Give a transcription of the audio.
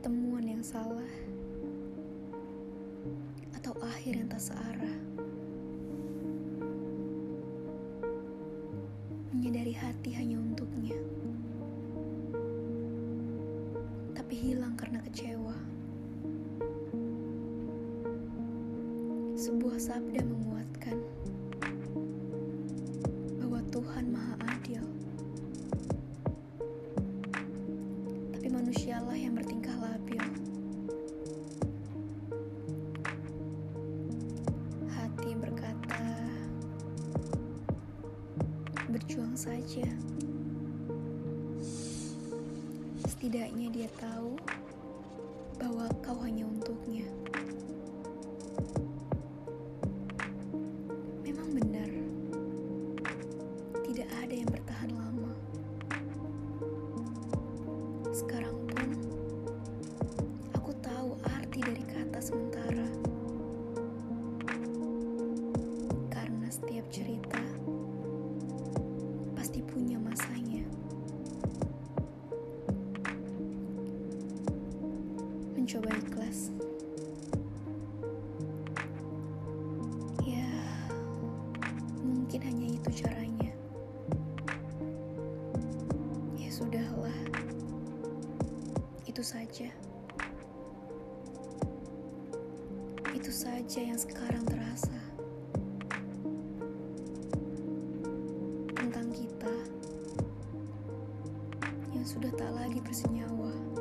pertemuan yang salah, atau akhir yang tak searah. Menyadari hati hanya untuknya, tapi hilang karena kecewa. Sebuah sabda menguatkan berjuang saja. Setidaknya dia tahu bahwa kau hanya untuknya. Memang benar, tidak ada yang bertahan lama. Sekarang pun, aku tahu arti dari kata sementara. Mencoba ikhlas. Ya, mungkin hanya itu caranya. Ya sudahlah. Itu saja. Itu saja yang sekarang terasa. Tentang kita yang sudah tak lagi bersenyawa.